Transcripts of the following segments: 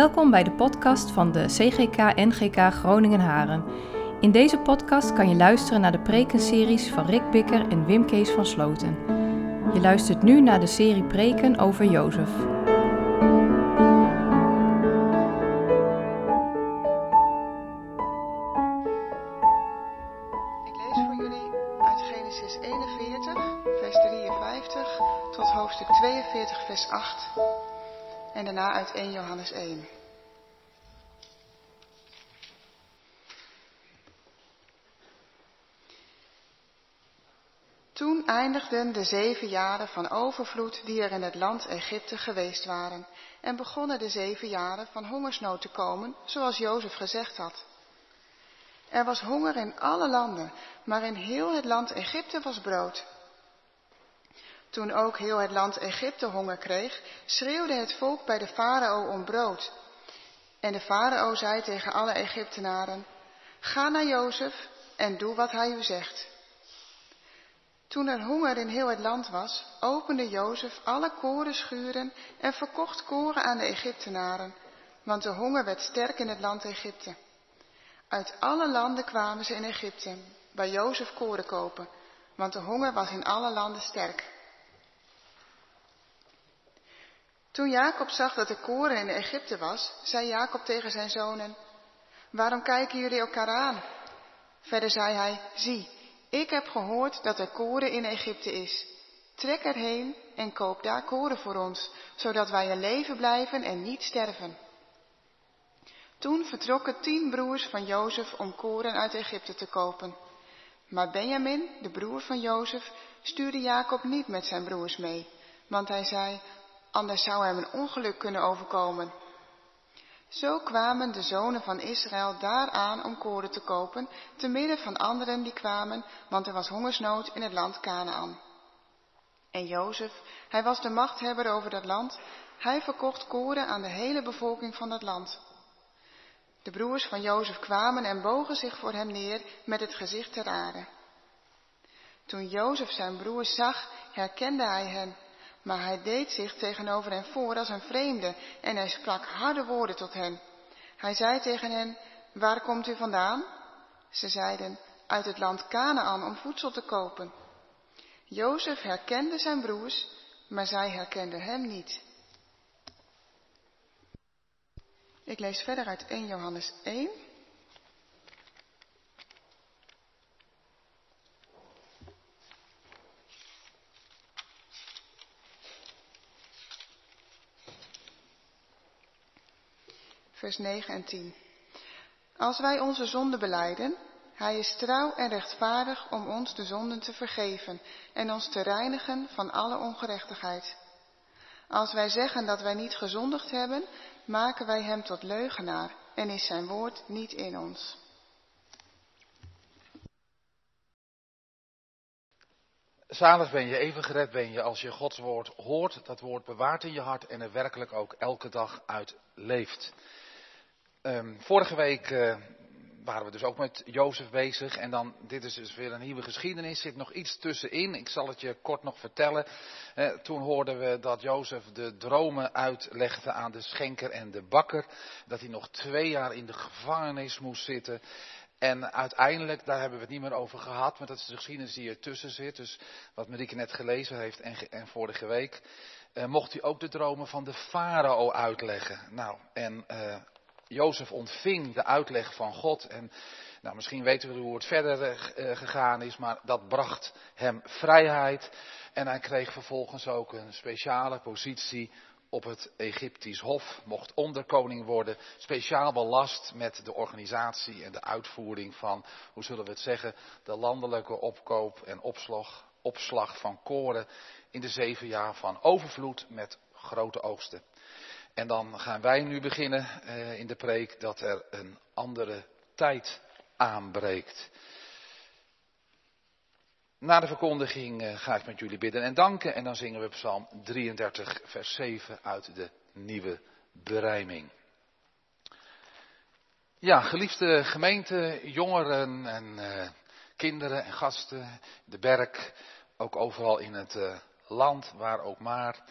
Welkom bij de podcast van de CGK NGK Groningen Haren. In deze podcast kan je luisteren naar de prekenseries van Rick Bikker en Wim Kees van Sloten. Je luistert nu naar de serie preken over Jozef. Daarna uit 1 Johannes 1. Toen eindigden de zeven jaren van overvloed die er in het land Egypte geweest waren en begonnen de zeven jaren van hongersnood te komen, zoals Jozef gezegd had. Er was honger in alle landen, maar in heel het land Egypte was brood. Toen ook heel het land Egypte honger kreeg, schreeuwde het volk bij de farao om brood. En de farao zei tegen alle Egyptenaren, ga naar Jozef en doe wat hij u zegt. Toen er honger in heel het land was, opende Jozef alle korenschuren en verkocht koren aan de Egyptenaren, want de honger werd sterk in het land Egypte. Uit alle landen kwamen ze in Egypte, bij Jozef koren kopen, want de honger was in alle landen sterk. Toen Jacob zag dat er koren in Egypte was, zei Jacob tegen zijn zonen, waarom kijken jullie elkaar aan? Verder zei hij, zie, ik heb gehoord dat er koren in Egypte is. Trek erheen en koop daar koren voor ons, zodat wij in leven blijven en niet sterven. Toen vertrokken tien broers van Jozef om koren uit Egypte te kopen. Maar Benjamin, de broer van Jozef, stuurde Jacob niet met zijn broers mee, want hij zei, anders zou hem een ongeluk kunnen overkomen. Zo kwamen de zonen van Israël daar aan om koren te kopen, te midden van anderen die kwamen, want er was hongersnood in het land Canaan. En Jozef, hij was de machthebber over dat land, hij verkocht koren aan de hele bevolking van dat land. De broers van Jozef kwamen en bogen zich voor hem neer met het gezicht ter aarde. Toen Jozef zijn broers zag, herkende hij hen maar hij deed zich tegenover hen voor als een vreemde en hij sprak harde woorden tot hen. Hij zei tegen hen, waar komt u vandaan? Ze zeiden, uit het land Canaan om voedsel te kopen. Jozef herkende zijn broers, maar zij herkenden hem niet. Ik lees verder uit 1 Johannes 1. Vers 9 en 10. Als wij onze zonden beleiden, hij is trouw en rechtvaardig om ons de zonden te vergeven en ons te reinigen van alle ongerechtigheid. Als wij zeggen dat wij niet gezondigd hebben, maken wij hem tot leugenaar en is zijn woord niet in ons. Zalig ben je, even gered ben je als je Gods woord hoort, dat woord bewaart in je hart en er werkelijk ook elke dag uit leeft. Um, vorige week uh, waren we dus ook met Jozef bezig. En dan, dit is dus weer een nieuwe geschiedenis. Zit nog iets tussenin. Ik zal het je kort nog vertellen. Uh, toen hoorden we dat Jozef de dromen uitlegde aan de schenker en de bakker. Dat hij nog twee jaar in de gevangenis moest zitten. En uiteindelijk, daar hebben we het niet meer over gehad, maar dat is de geschiedenis die ertussen zit. Dus wat Marieke net gelezen heeft en, en vorige week, uh, mocht hij ook de dromen van de farao uitleggen. Nou, en Jozef ontving de uitleg van God en nou, misschien weten we hoe het verder uh, gegaan is, maar dat bracht hem vrijheid en hij kreeg vervolgens ook een speciale positie op het Egyptisch Hof, mocht onderkoning worden, speciaal belast met de organisatie en de uitvoering van, hoe zullen we het zeggen, de landelijke opkoop en opslag, opslag van koren in de zeven jaar van overvloed met grote oogsten. En dan gaan wij nu beginnen uh, in de preek dat er een andere tijd aanbreekt. Na de verkondiging uh, ga ik met jullie bidden en danken en dan zingen we Psalm 33, vers 7 uit de nieuwe berijming. Ja, geliefde gemeente, jongeren en uh, kinderen en gasten, de berg, ook overal in het land, waar ook maar.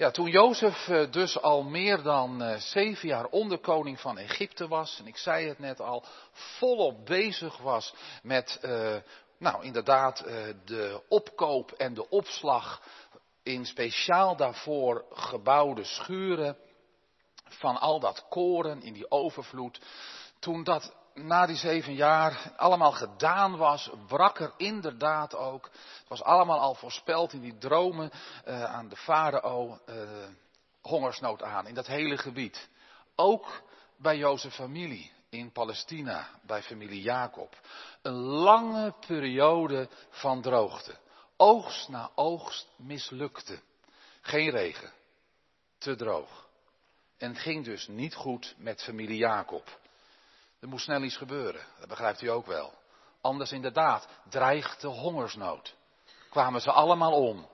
Ja, toen Jozef eh, dus al meer dan eh, zeven jaar onderkoning van Egypte was, en ik zei het net al, volop bezig was met, uh, nou inderdaad, de opkoop en de opslag in speciaal daarvoor gebouwde schuren van al dat koren in die overvloed. Toen dat na die zeven jaar allemaal gedaan was, brak er inderdaad ook. Het was allemaal al voorspeld in die dromen uh, aan de farao uh, hongersnood aan in dat hele gebied. Ook bij Jozef familie in Palestina, bij familie Jacob. Een lange periode van droogte. Oogst na oogst mislukte. Geen regen. Te droog. En het ging dus niet goed met familie Jacob. Er moest snel iets gebeuren, dat begrijpt u ook wel. Anders inderdaad, dreigt de hongersnood. Kwamen ze allemaal om.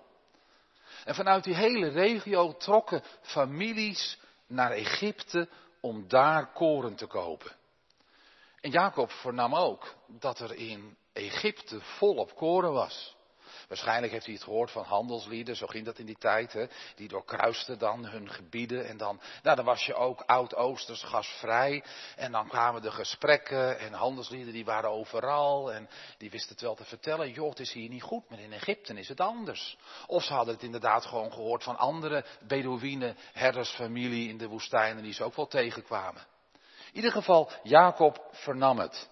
En vanuit die hele regio trokken families naar Egypte om daar koren te kopen. En Jacob vernam ook dat er in Egypte volop koren was. Waarschijnlijk heeft hij het gehoord van handelslieden, zo ging dat in die tijd. Hè? Die doorkruisten dan hun gebieden. En dan, nou, dan was je ook oud-Oosters gasvrij. En dan kwamen de gesprekken en handelslieden die waren overal. En die wisten het wel te vertellen. Joh, het is hier niet goed, maar in Egypte is het anders. Of ze hadden het inderdaad gewoon gehoord van andere Bedouinen, herdersfamilie in de woestijnen die ze ook wel tegenkwamen. In ieder geval, Jacob vernam het.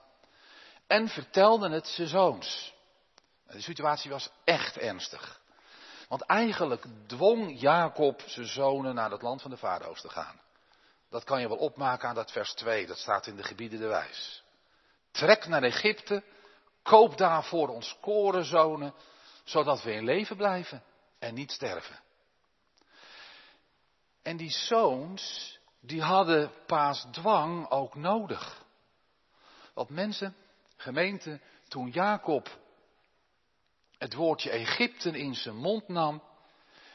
En vertelde het zijn zoons. De situatie was echt ernstig. Want eigenlijk dwong Jacob zijn zonen naar het land van de Farao's te gaan. Dat kan je wel opmaken aan dat vers 2, dat staat in de gebieden de wijs. Trek naar Egypte, koop daar voor ons korenzonen, zodat we in leven blijven en niet sterven. En die zoons, die hadden paas dwang ook nodig. Want mensen, gemeente, toen Jacob het woordje Egypte in zijn mond nam,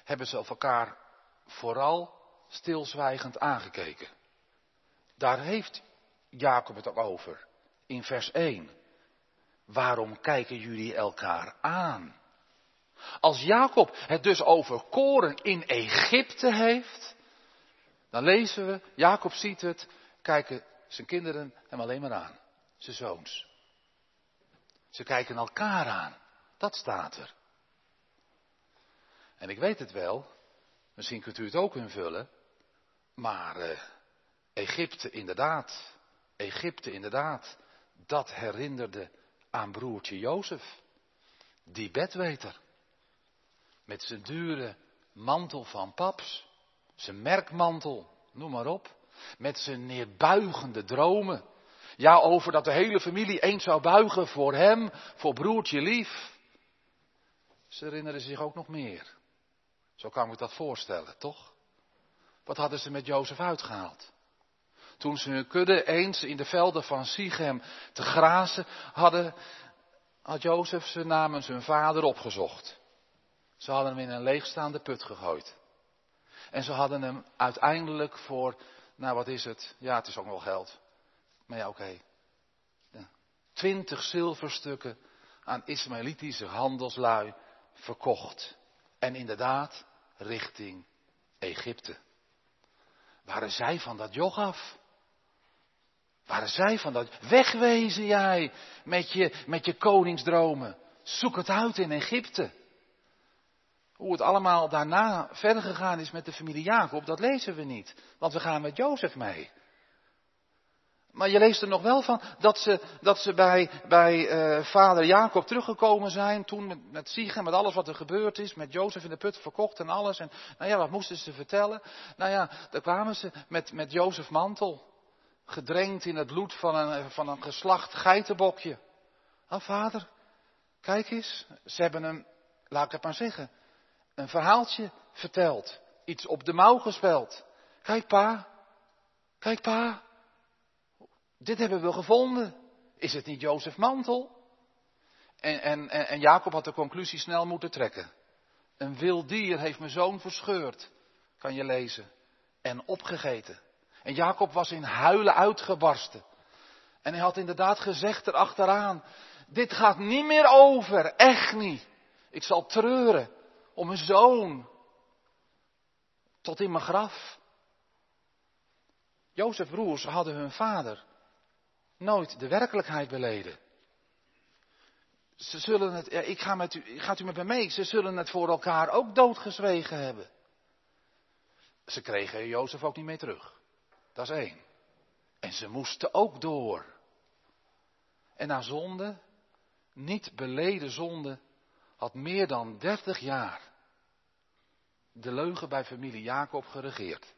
hebben ze elkaar vooral stilzwijgend aangekeken. Daar heeft Jacob het ook over in vers 1. Waarom kijken jullie elkaar aan? Als Jacob het dus over koren in Egypte heeft, dan lezen we, Jacob ziet het, kijken zijn kinderen hem alleen maar aan, zijn zoons. Ze kijken elkaar aan. Dat staat er. En ik weet het wel, misschien kunt u het ook invullen, maar uh, Egypte inderdaad, Egypte inderdaad, dat herinnerde aan broertje Jozef, die bedweter, met zijn dure mantel van paps, zijn merkmantel, noem maar op, met zijn neerbuigende dromen. Ja, over dat de hele familie eens zou buigen voor hem, voor broertje lief. Ze herinneren zich ook nog meer. Zo kan ik dat voorstellen, toch? Wat hadden ze met Jozef uitgehaald? Toen ze hun kudde eens in de velden van Sichem te grazen hadden, had Jozef ze namens hun vader opgezocht. Ze hadden hem in een leegstaande put gegooid. En ze hadden hem uiteindelijk voor, nou wat is het? Ja, het is ook wel geld. Maar ja, oké. Twintig zilverstukken aan Ismaëlitische handelslui verkocht. En inderdaad, richting Egypte. Waren zij van dat jog af? Waren zij van dat. Wegwezen jij met je, met je koningsdromen. Zoek het uit in Egypte. Hoe het allemaal daarna verder gegaan is met de familie Jacob, dat lezen we niet. Want we gaan met Jozef mee. Maar je leest er nog wel van dat ze, dat ze bij, bij uh, vader Jacob teruggekomen zijn. Toen met, met met alles wat er gebeurd is. Met Jozef in de put verkocht en alles. En nou ja, wat moesten ze vertellen? Nou ja, daar kwamen ze met, met Jozef mantel. Gedrenkt in het bloed van een, van een geslacht geitenbokje. Ah, vader, kijk eens. Ze hebben hem, laat ik het maar zeggen, een verhaaltje verteld. Iets op de mouw gespeld. Kijk pa, kijk pa. Dit hebben we gevonden. Is het niet Jozef Mantel? En, en, en, Jacob had de conclusie snel moeten trekken. Een wild dier heeft mijn zoon verscheurd, kan je lezen, en opgegeten. En Jacob was in huilen uitgebarsten. En hij had inderdaad gezegd erachteraan, dit gaat niet meer over, echt niet. Ik zal treuren om mijn zoon. Tot in mijn graf. Jozef broers hadden hun vader nooit de werkelijkheid beleden. Ze zullen het, ik ga met u, gaat u met me mee, ze zullen het voor elkaar ook doodgezwegen hebben. Ze kregen Jozef ook niet meer terug. Dat is één. En ze moesten ook door. En na zonde, niet beleden zonde, had meer dan dertig jaar de leugen bij familie Jacob geregeerd.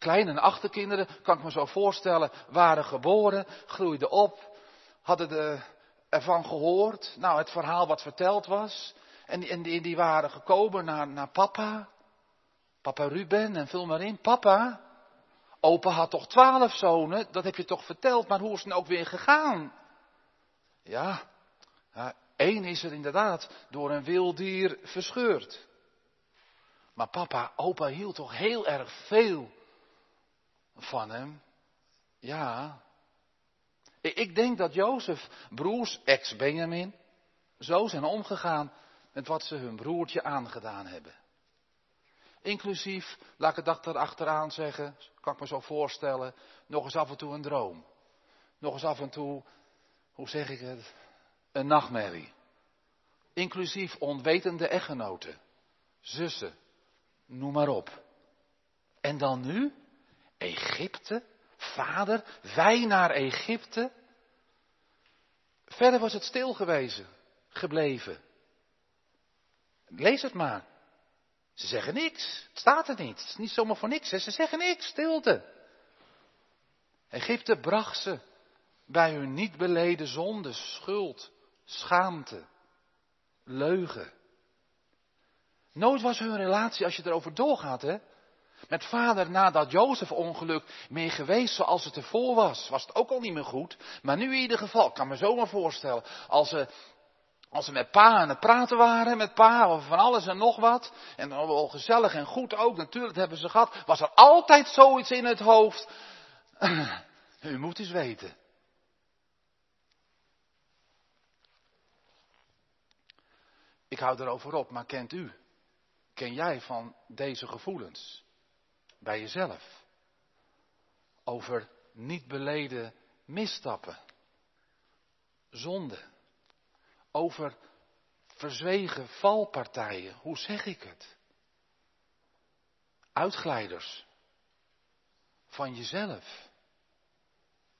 Kleine en achterkinderen, kan ik me zo voorstellen, waren geboren, groeiden op, hadden de, ervan gehoord, nou het verhaal wat verteld was, en, en die, die waren gekomen naar, naar papa, papa Ruben en vul maar in, papa, opa had toch twaalf zonen, dat heb je toch verteld, maar hoe is het nou ook weer gegaan? Ja, ja één is er inderdaad door een wild dier verscheurd. Maar papa, opa hield toch heel erg veel van hem. Ja. Ik denk dat Jozef, broers, ex-Benjamin, zo zijn omgegaan met wat ze hun broertje aangedaan hebben. Inclusief, laat ik het achteraan zeggen, kan ik me zo voorstellen, nog eens af en toe een droom. Nog eens af en toe, hoe zeg ik het, een nachtmerrie. Inclusief onwetende echtgenoten, zussen, noem maar op. En dan nu? Egypte? Vader, wij naar Egypte? Verder was het stil gewezen, gebleven. Lees het maar. Ze zeggen niks. Het staat er niet. Het is niet zomaar voor niks. Ze zeggen niks. Stilte. Egypte bracht ze bij hun niet beleden zonde, schuld, schaamte, leugen. Nooit was hun relatie, als je erover doorgaat, hè, met vader na dat Jozef ongeluk meer geweest zoals het ervoor was. Was het ook al niet meer goed. Maar nu in ieder geval, ik kan me zomaar voorstellen, als ze, als ze met pa aan het praten waren, met pa over van alles en nog wat. En wel gezellig en goed ook, natuurlijk hebben ze gehad. Was er altijd zoiets in het hoofd. U moet eens weten. Ik hou erover op, maar kent u? Ken jij van deze gevoelens? Bij jezelf. Over niet beleden misstappen. Zonde. Over verzwegen valpartijen. Hoe zeg ik het? Uitglijders. Van jezelf.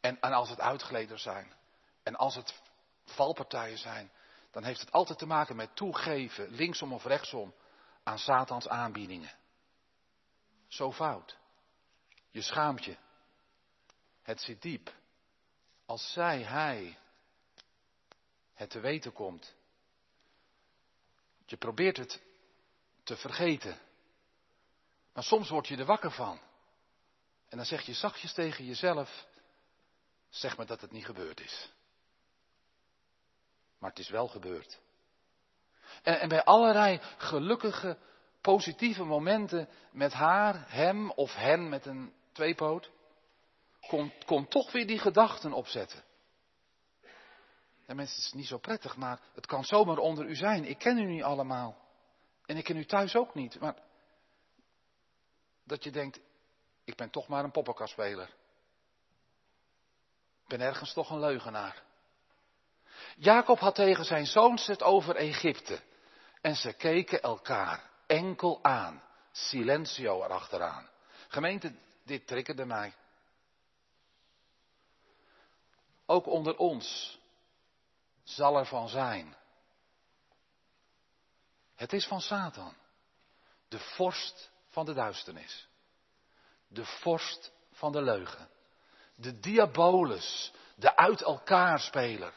En, en als het uitglijders zijn. En als het valpartijen zijn. Dan heeft het altijd te maken met toegeven, linksom of rechtsom, aan Satans aanbiedingen zo fout. Je schaamt je. Het zit diep. Als zij, hij, het te weten komt. Je probeert het te vergeten. Maar soms word je er wakker van. En dan zeg je zachtjes tegen jezelf, zeg maar dat het niet gebeurd is. Maar het is wel gebeurd. En, en bij allerlei gelukkige positieve momenten met haar, hem of hen met een tweepoot, komt kom toch weer die gedachten opzetten. Ja, mensen, het is niet zo prettig, maar het kan zomaar onder u zijn. Ik ken u niet allemaal. En ik ken u thuis ook niet. Maar dat je denkt, ik ben toch maar een poppenkastspeler. Ik ben ergens toch een leugenaar. Jacob had tegen zijn zoons het over Egypte. En ze keken elkaar enkel aan. Silencio erachteraan. Gemeente, dit triggerde mij. Ook onder ons zal er van zijn. Het is van Satan. De vorst van de duisternis. De vorst van de leugen. De diabolus. De uit elkaar speler.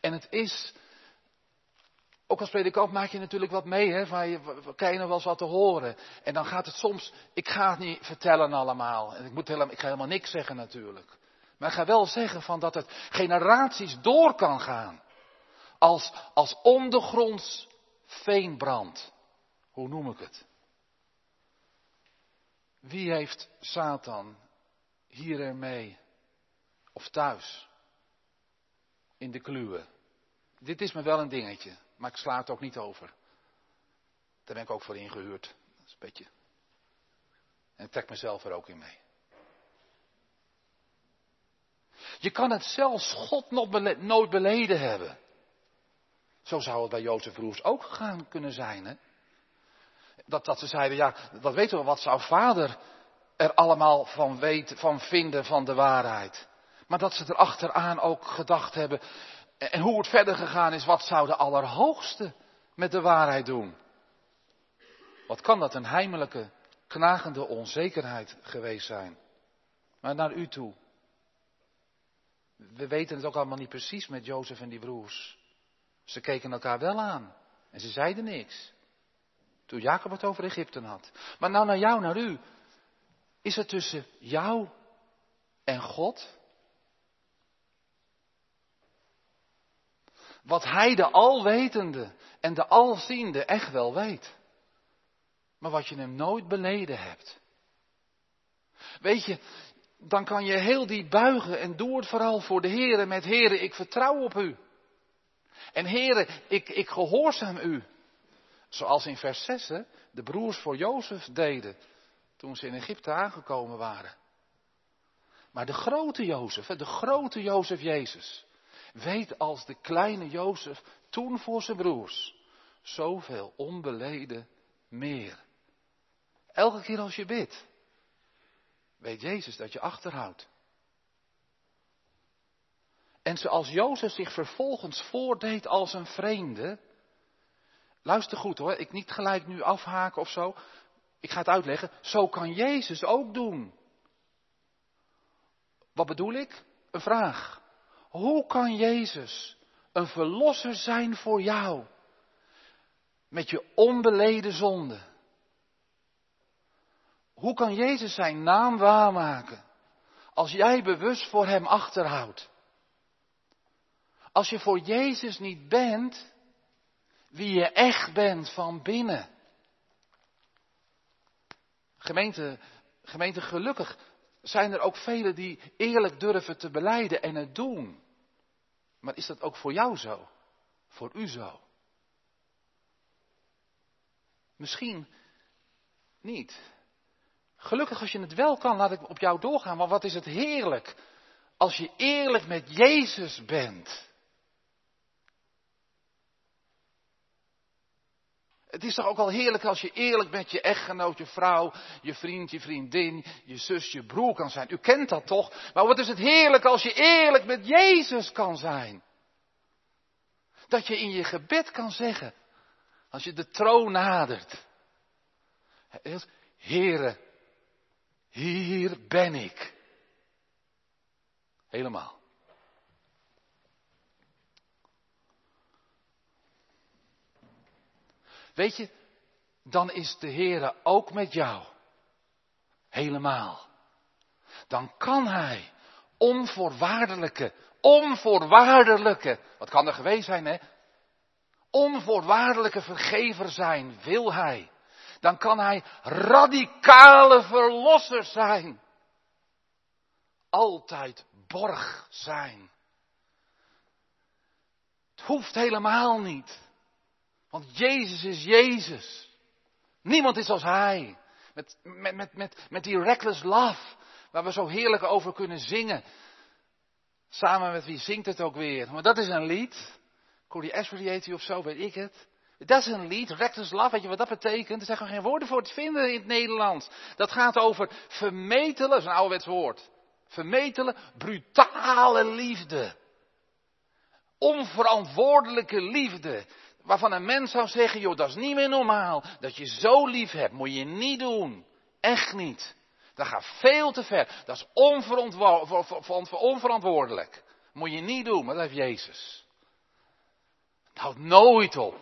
En het is ook als predikant maak je natuurlijk wat mee, hè, van je, krijg je nog wel eens wat te horen. En dan gaat het soms, ik ga het niet vertellen allemaal. En ik, moet helemaal, ik ga helemaal niks zeggen natuurlijk. Maar ik ga wel zeggen van dat het generaties door kan gaan. Als, als ondergronds veenbrand. Hoe noem ik het? Wie heeft Satan hier ermee? Of thuis? In de kluwen. Dit is me wel een dingetje. Maar ik sla het ook niet over. Daar ben ik ook voor ingehuurd. Dat is een beetje En ik trek mezelf er ook in mee. Je kan het zelfs God nooit beleden hebben. Zo zou het bij Jozef Roers ook gegaan kunnen zijn. Hè? Dat, dat ze zeiden, ja, dat weten we, wat zou vader er allemaal van, weten, van vinden van de waarheid. Maar dat ze er achteraan ook gedacht hebben, en hoe het verder gegaan is, wat zou de Allerhoogste met de waarheid doen? Wat kan dat een heimelijke, knagende onzekerheid geweest zijn? Maar naar u toe. We weten het ook allemaal niet precies met Jozef en die broers. Ze keken elkaar wel aan en ze zeiden niks. Toen Jacob het over Egypte had. Maar nou naar jou, naar u. Is het tussen jou en God? Wat hij de alwetende en de alziende echt wel weet. Maar wat je hem nooit beleden hebt. Weet je, dan kan je heel diep buigen en doe het vooral voor de Heer met Heere, ik vertrouw op u. En Heere, ik, ik gehoorzaam u. Zoals in vers 6 de broers voor Jozef deden toen ze in Egypte aangekomen waren. Maar de grote Jozef, de grote Jozef Jezus, weet als de kleine Jozef toen voor zijn broers zoveel onbeleden meer. Elke keer als je bidt, weet Jezus dat je achterhoudt. En zoals Jozef zich vervolgens voordeed als een vreemde. Luister goed hoor, ik niet gelijk nu afhaken of zo. Ik ga het uitleggen. Zo kan Jezus ook doen. Wat bedoel ik? Een vraag. Hoe kan Jezus een verlosser zijn voor jou? Met je onbeleden zonde. Hoe kan Jezus zijn naam waarmaken? Als jij bewust voor Hem achterhoudt. Als je voor Jezus niet bent wie je echt bent van binnen. Gemeente, gemeente, gelukkig zijn er ook velen die eerlijk durven te beleiden en het doen. Maar is dat ook voor jou zo? Voor u zo? Misschien niet. Gelukkig als je het wel kan, laat ik op jou doorgaan. Maar wat is het heerlijk als je eerlijk met Jezus bent. Het is toch ook wel heerlijk als je eerlijk met je echtgenoot, je vrouw, je vriend, je vriendin, je zus, je broer kan zijn. U kent dat toch? Maar wat is het heerlijk als je eerlijk met Jezus kan zijn? Dat je in je gebed kan zeggen, als je de troon nadert. Heere, hier ben ik. Helemaal. Weet je, dan is de Heere ook met jou. Helemaal. Dan kan Hij onvoorwaardelijke, onvoorwaardelijke, wat kan er geweest zijn hè? Onvoorwaardelijke vergever zijn, wil Hij. Dan kan Hij radicale verlosser zijn. Altijd borg zijn. Het hoeft helemaal niet. Want Jezus is Jezus. Niemand is als Hij. Met, met, met, met, met die reckless love, waar we zo heerlijk over kunnen zingen. Samen met wie zingt het ook weer? Maar dat is een lied. Corey Asbury of zo, weet ik het. Dat is een lied, reckless love, weet je wat dat betekent? Er zijn gewoon geen woorden voor te vinden in het Nederlands. Dat gaat over vermetelen, dat is een ouderwets woord. Vermetelen, brutale liefde. Onverantwoordelijke liefde. Waarvan een mens zou zeggen, joh, dat is niet meer normaal. Dat je zo lief hebt, moet je niet doen. Echt niet. Dat gaat veel te ver. Dat is onverantwoordelijk. Moet je niet doen, maar dat heeft Jezus. Het houdt nooit op.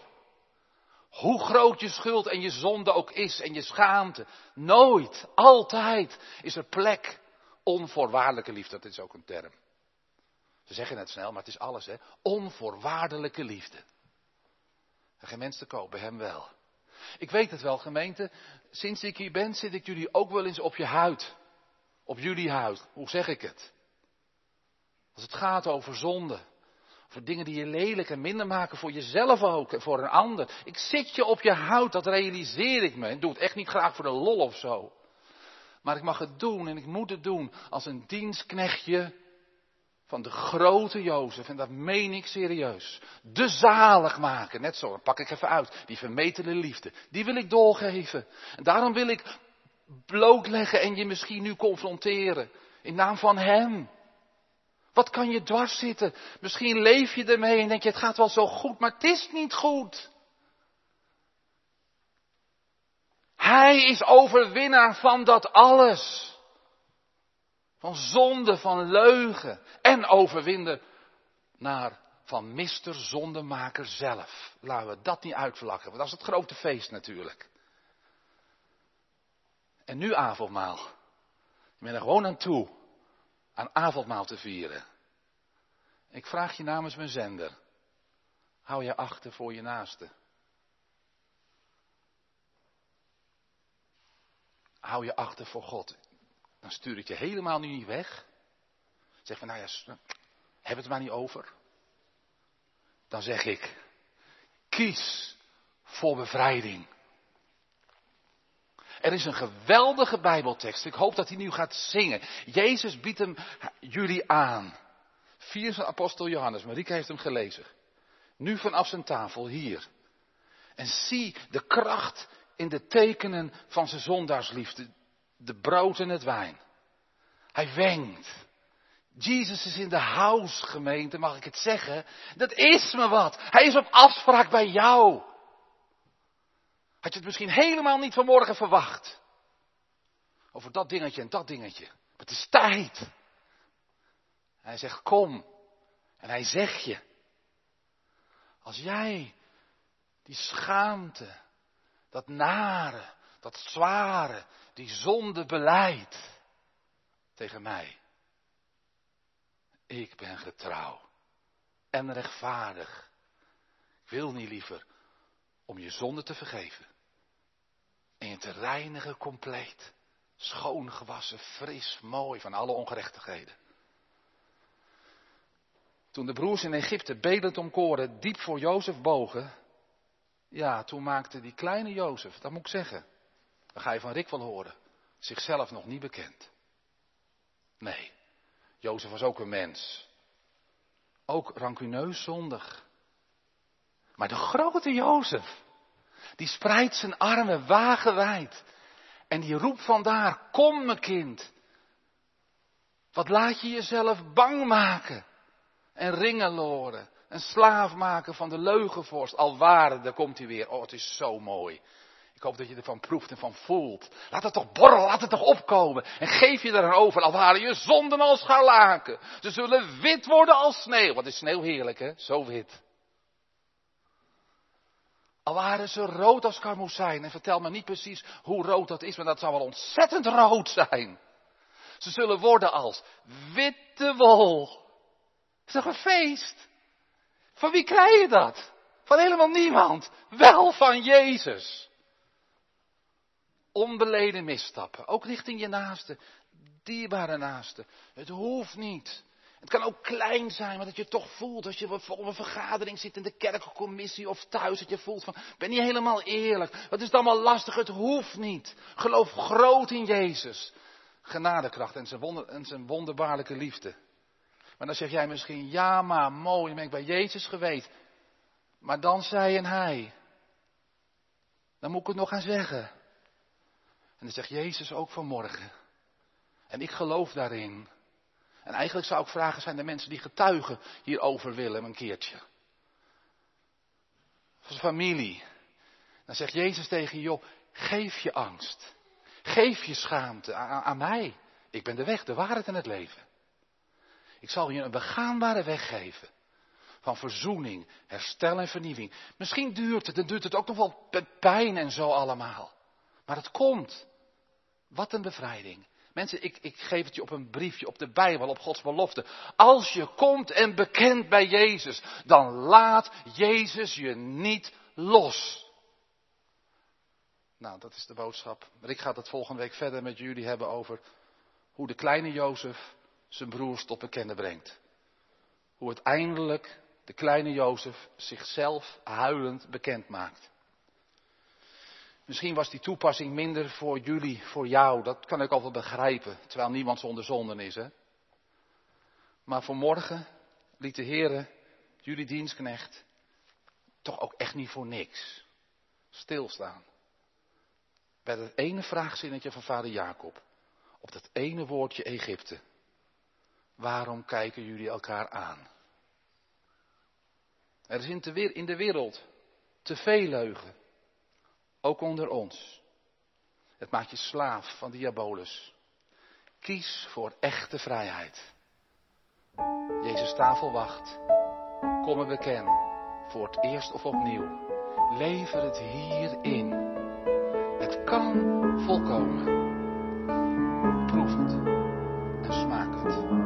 Hoe groot je schuld en je zonde ook is en je schaamte. Nooit, altijd is er plek. Onvoorwaardelijke liefde, dat is ook een term. Ze zeggen het snel, maar het is alles, hè. Onvoorwaardelijke liefde. Geen mens te hem wel. Ik weet het wel, gemeente. Sinds ik hier ben, zit ik jullie ook wel eens op je huid. Op jullie huid. Hoe zeg ik het? Als het gaat over zonde. Over dingen die je lelijk en minder maken voor jezelf ook en voor een ander. Ik zit je op je huid, dat realiseer ik me. Ik doe het echt niet graag voor de lol of zo. Maar ik mag het doen en ik moet het doen als een dienstknechtje van de grote Jozef. En dat meen ik serieus. De zalig maken. Net zo, dan pak ik even uit. Die vermetele liefde. Die wil ik doorgeven. En daarom wil ik blootleggen en je misschien nu confronteren. In naam van Hem. Wat kan je dwars zitten? Misschien leef je ermee en denk je het gaat wel zo goed, maar het is niet goed. Hij is overwinnaar van dat alles. Van zonde, van leugen en overwinnen naar van mister zondemaker zelf. Laten we dat niet uitvlakken, want dat is het grote feest natuurlijk. En nu avondmaal. Je bent er gewoon aan toe aan avondmaal te vieren. Ik vraag je namens mijn zender. Hou je achter voor je naaste. Hou je achter voor God. Dan stuur ik je helemaal nu niet weg. Zeg van, nou ja, heb het maar niet over. Dan zeg ik, kies voor bevrijding. Er is een geweldige Bijbeltekst. Ik hoop dat hij nu gaat zingen. Jezus biedt hem jullie aan. Vier apostel Johannes. Marieke heeft hem gelezen. Nu vanaf zijn tafel hier. En zie de kracht in de tekenen van zijn zondaarsliefde. De brood en het wijn. Hij wenkt. Jezus is in de house gemeente, mag ik het zeggen? Dat is me wat. Hij is op afspraak bij jou. Had je het misschien helemaal niet vanmorgen verwacht? Over dat dingetje en dat dingetje. Het is tijd. hij zegt, kom. En hij zegt je. Als jij die schaamte, dat nare, dat zware, die zonde beleidt tegen mij. Ik ben getrouw en rechtvaardig. Ik wil niet liever om je zonde te vergeven en je te reinigen compleet. Schoon gewassen, fris, mooi van alle ongerechtigheden. Toen de broers in Egypte bedend om koren diep voor Jozef bogen, ja, toen maakte die kleine Jozef, dat moet ik zeggen, dan ga je van Rick wel horen, zichzelf nog niet bekend. Nee, Jozef was ook een mens. Ook rancuneus zondig. Maar de grote Jozef, die spreidt zijn armen wagenwijd. En die roept vandaar, kom mijn kind. Wat laat je jezelf bang maken. En ringen loren. Een slaaf maken van de leugenvorst. Al daar komt hij weer. Oh, het is zo mooi. Ik hoop dat je ervan proeft en van voelt. Laat het toch borrelen, laat het toch opkomen. En geef je eraan over, al waren je zonden als scharlaken. Ze zullen wit worden als sneeuw. Wat is sneeuw heerlijk, hè? Zo wit. Al waren ze rood als karmozijn. En vertel me niet precies hoe rood dat is, maar dat zou wel ontzettend rood zijn. Ze zullen worden als witte wol. Het is toch een feest? Van wie krijg je dat? Van helemaal niemand. Wel van Jezus. Onbeleden misstappen. Ook richting je naaste. Dierbare naaste. Het hoeft niet. Het kan ook klein zijn, maar dat je toch voelt als je op een vergadering zit in de kerkencommissie of thuis, dat je voelt van, ben niet helemaal eerlijk. Wat is het allemaal lastig? Het hoeft niet. Geloof groot in Jezus. Genadekracht en zijn, wonder, en zijn wonderbaarlijke liefde. Maar dan zeg jij misschien, ja maar mooi, ben ik bij Jezus geweest. Maar dan zei en hij. Dan moet ik het nog gaan zeggen. En dan zegt Jezus ook vanmorgen. En ik geloof daarin. En eigenlijk zou ik vragen, zijn er mensen die getuigen hierover willen een keertje? Voor familie. Dan zegt Jezus tegen je, geef je angst. Geef je schaamte aan, aan mij. Ik ben de weg, de waarheid en het leven. Ik zal je een begaanbare weg geven. Van verzoening, herstel en vernieuwing. Misschien duurt het, dan duurt het ook nog wel pijn en zo allemaal. Maar het komt. Wat een bevrijding. Mensen, ik, ik geef het je op een briefje, op de Bijbel, op Gods belofte. Als je komt en bekent bij Jezus, dan laat Jezus je niet los. Nou, dat is de boodschap. Maar ik ga het volgende week verder met jullie hebben over hoe de kleine Jozef zijn broers tot bekennen brengt. Hoe uiteindelijk de kleine Jozef zichzelf huilend bekend maakt. Misschien was die toepassing minder voor jullie, voor jou. Dat kan ik altijd begrijpen, terwijl niemand zonder zonden is. Hè? Maar vanmorgen liet de Heer jullie dienstknecht toch ook echt niet voor niks stilstaan. Bij dat ene vraagzinnetje van vader Jacob. Op dat ene woordje Egypte. Waarom kijken jullie elkaar aan? Er is in de wereld te veel leugen. Ook onder ons. Het maakt je slaaf van diabolus. Kies voor echte vrijheid. Jezus tafel wacht. Kom en beken. Voor het eerst of opnieuw. Lever het hierin. Het kan volkomen. Proef het en smaak het.